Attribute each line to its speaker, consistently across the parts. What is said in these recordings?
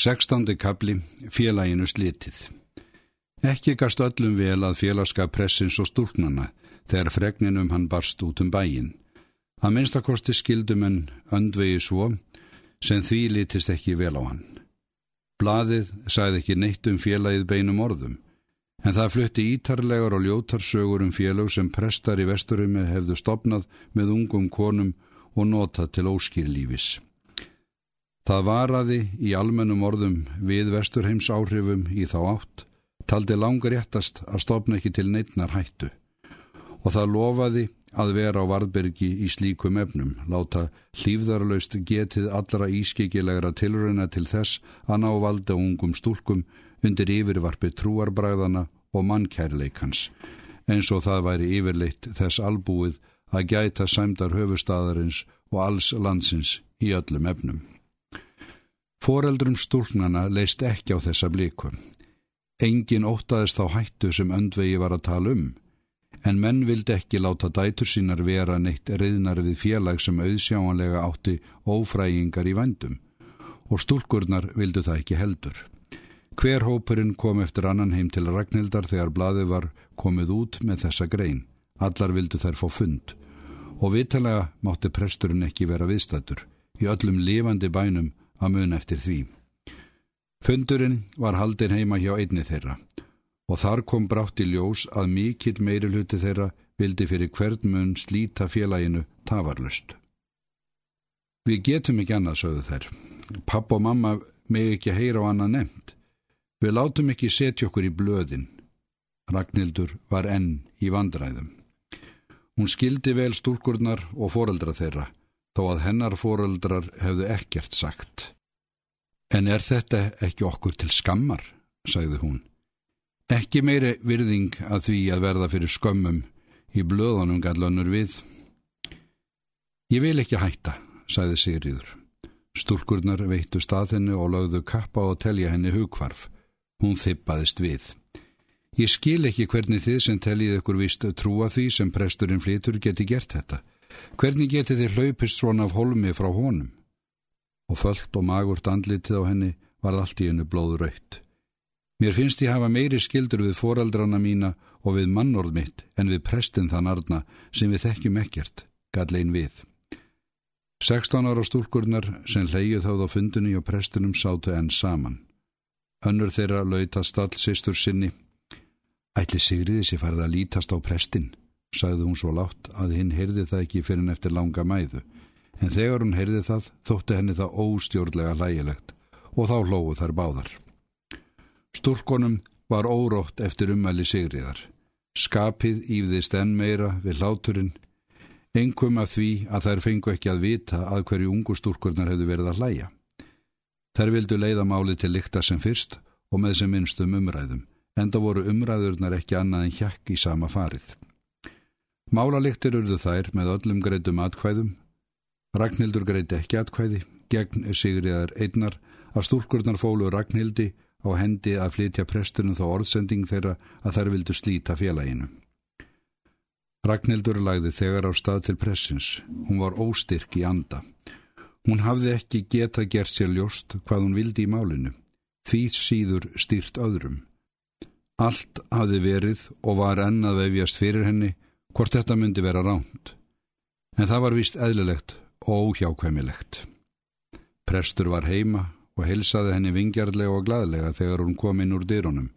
Speaker 1: Sextándi kabli, félaginu slitið. Ekki gast öllum vel að félagskap pressins og stúrknana þegar fregninum hann barst út um bæin. Að minnstakosti skildum en öndvegi svo sem því litist ekki vel á hann. Blaðið sagði ekki neitt um félagið beinum orðum, en það flutti ítarlegar og ljótarsögur um félag sem prestar í vesturumi hefðu stopnað með ungum konum og notað til óskýrlífis. Það varaði í almennum orðum við vesturheims áhrifum í þá átt, taldi langar réttast að stopna ekki til neittnar hættu og það lofaði að vera á Varðbergi í slíkum efnum, láta hlýfðarlaust getið allra ískikilegra tilröna til þess að ná valda ungum stúlkum undir yfirvarpi trúarbræðana og mannkærleikans, eins og það væri yfirleitt þess albúið að gæta sæmdar höfustadarins og alls landsins í öllum efnum. Fóreldrum stúlnana leist ekki á þessa bliku. Engin ótaðist á hættu sem öndvegi var að tala um, en menn vildi ekki láta dætur sínar vera neitt reyðnar við félag sem auðsjáanlega átti ófrægingar í vandum og stúlkurnar vildu það ekki heldur. Hver hópurinn kom eftir annan heim til Ragnhildar þegar blaði var komið út með þessa grein. Allar vildu þær fá fund og vitalega mátti presturinn ekki vera viðstættur í öllum lifandi bænum að mun eftir því. Fundurinn var haldin heima hjá einni þeirra og þar kom brátt í ljós að mikill meiri hluti þeirra vildi fyrir hvern mun slíta félaginu tafarlust. Við getum ekki annað, sögðu þær. Papp og mamma með ekki heyra á annað nefnt. Við látum ekki setja okkur í blöðin. Ragnhildur var enn í vandræðum. Hún skildi vel stúlkurnar og foreldra þeirra, þó að hennar foreldrar hefðu ekkert sagt. En er þetta ekki okkur til skammar, sagði hún. Ekki meiri virðing að því að verða fyrir skömmum í blöðunum gallunur við. Ég vil ekki hætta, sagði Sigriður. Stúrkurnar veittu stað henni og lögðu kappa og telja henni hugkvarf. Hún þippaðist við. Ég skil ekki hvernig þið sem teljið ykkur vist trúa því sem presturinn flitur geti gert þetta. Hvernig geti þið hlaupist svona af holmi frá honum? Og föllt og magurt andlitið á henni var allt í hennu blóður raukt. Mér finnst ég hafa meiri skildur við foreldrana mína og við mannorð mitt en við prestin þann arna sem við þekkjum ekkert, gall einn við. 16 ára stúrkurnar sem leigið þáð á fundinu og prestinum sátu enn saman. Önnur þeirra lauta stall sýstur sinni. Ætli Sigriði sér farið að lítast á prestin, sagði hún svo látt að hinn heyrði það ekki fyrir henn eftir langa mæðu. En þegar hún heyrði það, þótti henni það óstjórnlega hlægilegt og þá hlóðu þær báðar. Stúrkonum var órótt eftir umæli sigriðar. Skapið ífðist enn meira við hláturinn, engum af því að þær fengu ekki að vita að hverju ungu stúrkurnar hefðu verið að hlæja. Þær vildu leiða máli til lykta sem fyrst og með sem minnstum umræðum, enda voru umræðurnar ekki annað en hjakk í sama farið. Málalyktir urðu þær með öllum greitum atkvæðum. Ragnhildur greiti ekki atkvæði, gegn sigriðar einnar, að stúrkurnar fólu Ragnhildi á hendi að flytja prestunum þá orðsending þeirra að þær vildu slíta félaginu. Ragnhildur lagði þegar á stað til pressins. Hún var óstyrk í anda. Hún hafði ekki geta gert sér ljóst hvað hún vildi í málinu. Því síður stýrt öðrum. Allt hafði verið og var enn að vefjast fyrir henni hvort þetta myndi vera ránt. En það var vist eðlilegt óhjákvæmilegt. Prestur var heima og helsaði henni vingjarlega og gladlega þegar hún kom inn úr dyrunum.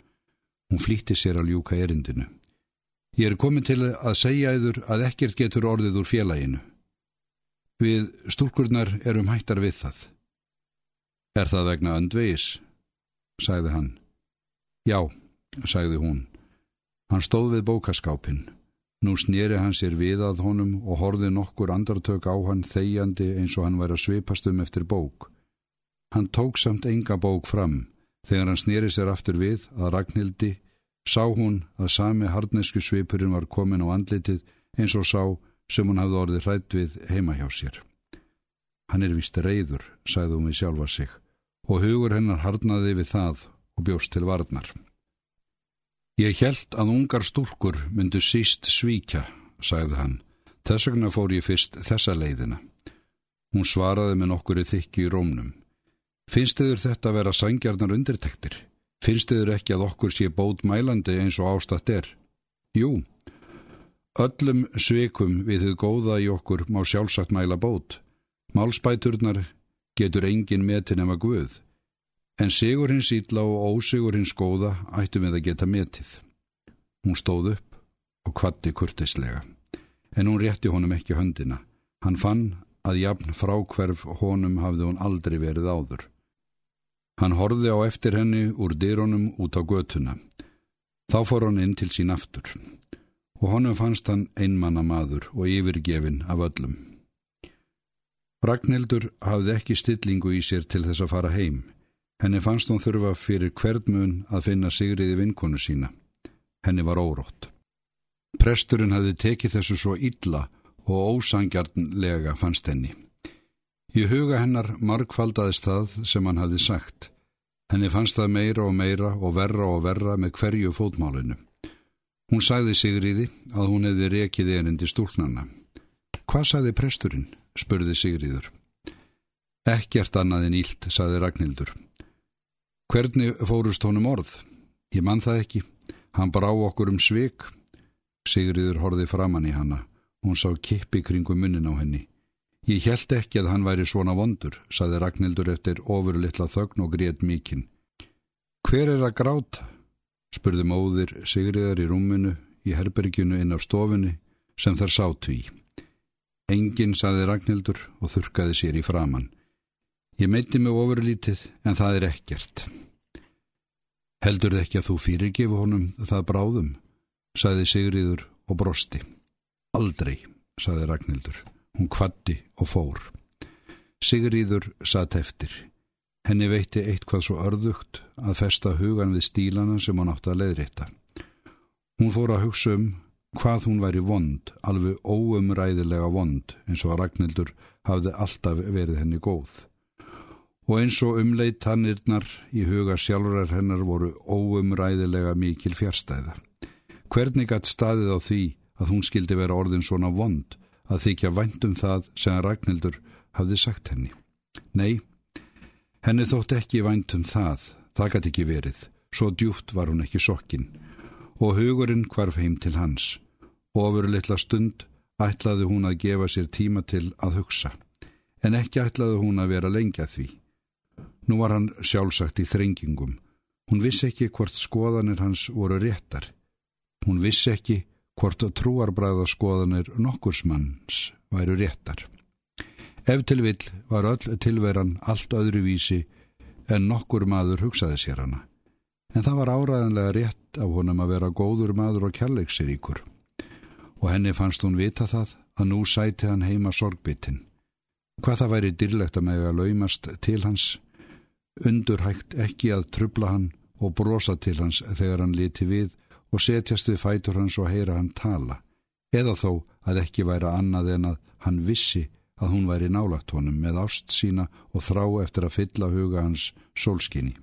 Speaker 1: Hún flýtti sér að ljúka erindinu. Ég er komin til að segja yður að ekkert getur orðið úr félaginu. Við stúrkurnar erum hættar við það. Er það vegna öndvegis? sagði hann. Já, sagði hún. Hann stóð við bókaskápin. Nú snýri hann sér við að honum og horði nokkur andartök á hann þegjandi eins og hann væri að svipast um eftir bók. Hann tók samt enga bók fram. Þegar hann snýri sér aftur við að Ragnhildi sá hún að sami hardnesku svipurinn var komin á andlitið eins og sá sem hún hafði orðið hrætt við heima hjá sér. Hann er vist reyður, sagði hún við sjálfa sig, og hugur hennar hardnaði við það og bjóst til varnar. Ég held að ungar stúrkur myndu síst svíkja, sagði hann. Þess vegna fór ég fyrst þessa leiðina. Hún svaraði með nokkuri þykki í rómnum. Finnst þið þetta að vera sangjarnar undirtektir? Finnst þið ekki að okkur sé bót mælandi eins og ástatt er? Jú, öllum sveikum við þið góða í okkur má sjálfsagt mæla bót. Málspæturnar getur engin metin ema guð, en sigur hins ítla og ósigur hins góða ættum við að geta metið. Hún stóð upp og kvatti kurtislega, en hún rétti honum ekki höndina. Hann fann að jafn frákverf honum hafði hún aldrei verið áður. Hann horði á eftir henni úr dyrunum út á götuna. Þá fór hann inn til sín aftur og honum fannst hann einmanna maður og yfirgefin af öllum. Ragnhildur hafði ekki stillingu í sér til þess að fara heim. Henni fannst hún þurfa fyrir hverdmun að finna sigriði vinkonu sína. Henni var órótt. Presturinn hafði tekið þessu svo illa og ósangjarnlega fannst henni. Í huga hennar markfaldaðist það sem hann hafði sagt. Henni fannst það meira og meira og verra og verra með hverju fótmálinu. Hún sagði Sigriði að hún hefði rekið erindi stúlnanna. Hvað sagði presturinn? spurði Sigriður. Ekkert annað en ílt, sagði Ragnhildur. Hvernig fórust honum orð? Ég mann það ekki. Hann brá okkur um sveik. Sigriður horði framann í hanna. Hún sá kippi kringu munnin á henni. Ég held ekki að hann væri svona vondur, saði Ragnhildur eftir ofurlittla þögn og grét mikinn. Hver er að gráta? spurði móðir Sigriðar í rúminu í herberginu inn á stofunni sem þar sátu í. Engin, saði Ragnhildur og þurkaði sér í framann. Ég meiti mig ofurlítið en það er ekkert. Heldur þið ekki að þú fyrirgefu honum það bráðum, saði Sigriður og brosti. Aldrei, saði Ragnhildur. Hún kvatti og fór. Sigriður satt eftir. Henni veitti eitthvað svo örðugt að festa hugan við stílana sem hún átti að leiðrita. Hún fór að hugsa um hvað hún væri vond, alveg óumræðilega vond, eins og að Ragnhildur hafði alltaf verið henni góð. Og eins og umleitt hannirnar í huga sjálfurar hennar voru óumræðilega mikil fjärstæða. Hvernig gætt staðið á því að hún skildi vera orðin svona vond að þykja væntum það sem Ragnhildur hafði sagt henni. Nei, henni þótt ekki væntum það, það gæti ekki verið, svo djúft var hún ekki sokkin og hugurinn kvarf heim til hans. Ofur litla stund ætlaði hún að gefa sér tíma til að hugsa, en ekki ætlaði hún að vera lengja því. Nú var hann sjálfsagt í þrengingum. Hún vissi ekki hvort skoðanir hans voru réttar. Hún vissi ekki hvort trúarbræðaskoðanir nokkursmanns væru réttar. Ef til vill var öll tilveran allt öðruvísi en nokkur maður hugsaði sér hana. En það var áræðanlega rétt af honum að vera góður maður og kærleiksiríkur. Og henni fannst hún vita það að nú sæti hann heima sorgbyttin. Hvað það væri dyrlegt að með að laumast til hans, undurhægt ekki að trubla hann og brosa til hans þegar hann liti við og setjast við fætur hans og heyra hann tala, eða þó að ekki væri annað en að hann vissi að hún væri nálagt honum með ást sína og þrá eftir að fylla huga hans sólskinni.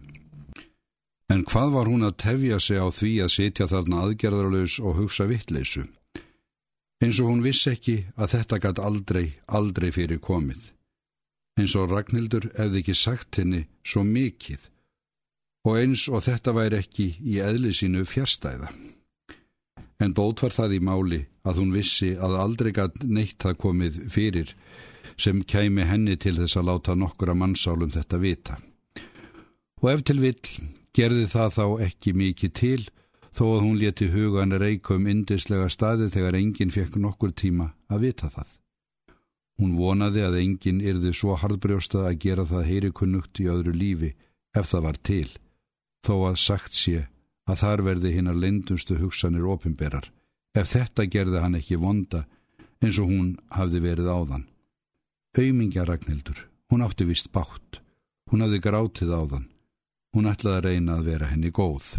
Speaker 1: En hvað var hún að tefja sig á því að setja þarna aðgerðarlaus og hugsa vittleysu? Eins og hún vissi ekki að þetta gætt aldrei, aldrei fyrir komið. Eins og Ragnhildur hefði ekki sagt henni svo mikið og eins og þetta væri ekki í eðli sínu fjärstæða. En bót var það í máli að hún vissi að aldrei gæt neitt það komið fyrir sem kæmi henni til þess að láta nokkura mannsálum þetta vita. Og ef til vill gerði það þá ekki mikið til þó að hún leti hugan reyka um indislega staði þegar enginn fekk nokkur tíma að vita það. Hún vonaði að enginn yrði svo hardbrjósta að gera það heyri kunnugt í öðru lífi ef það var til þó að sagt sé að þar verði hinnar lindumstu hugsanir opimberar, ef þetta gerði hann ekki vonda eins og hún hafði verið áðan. Auðmingja Ragnhildur, hún átti vist bátt, hún hafði grátið áðan, hún ætlaði að reyna að vera henni góð.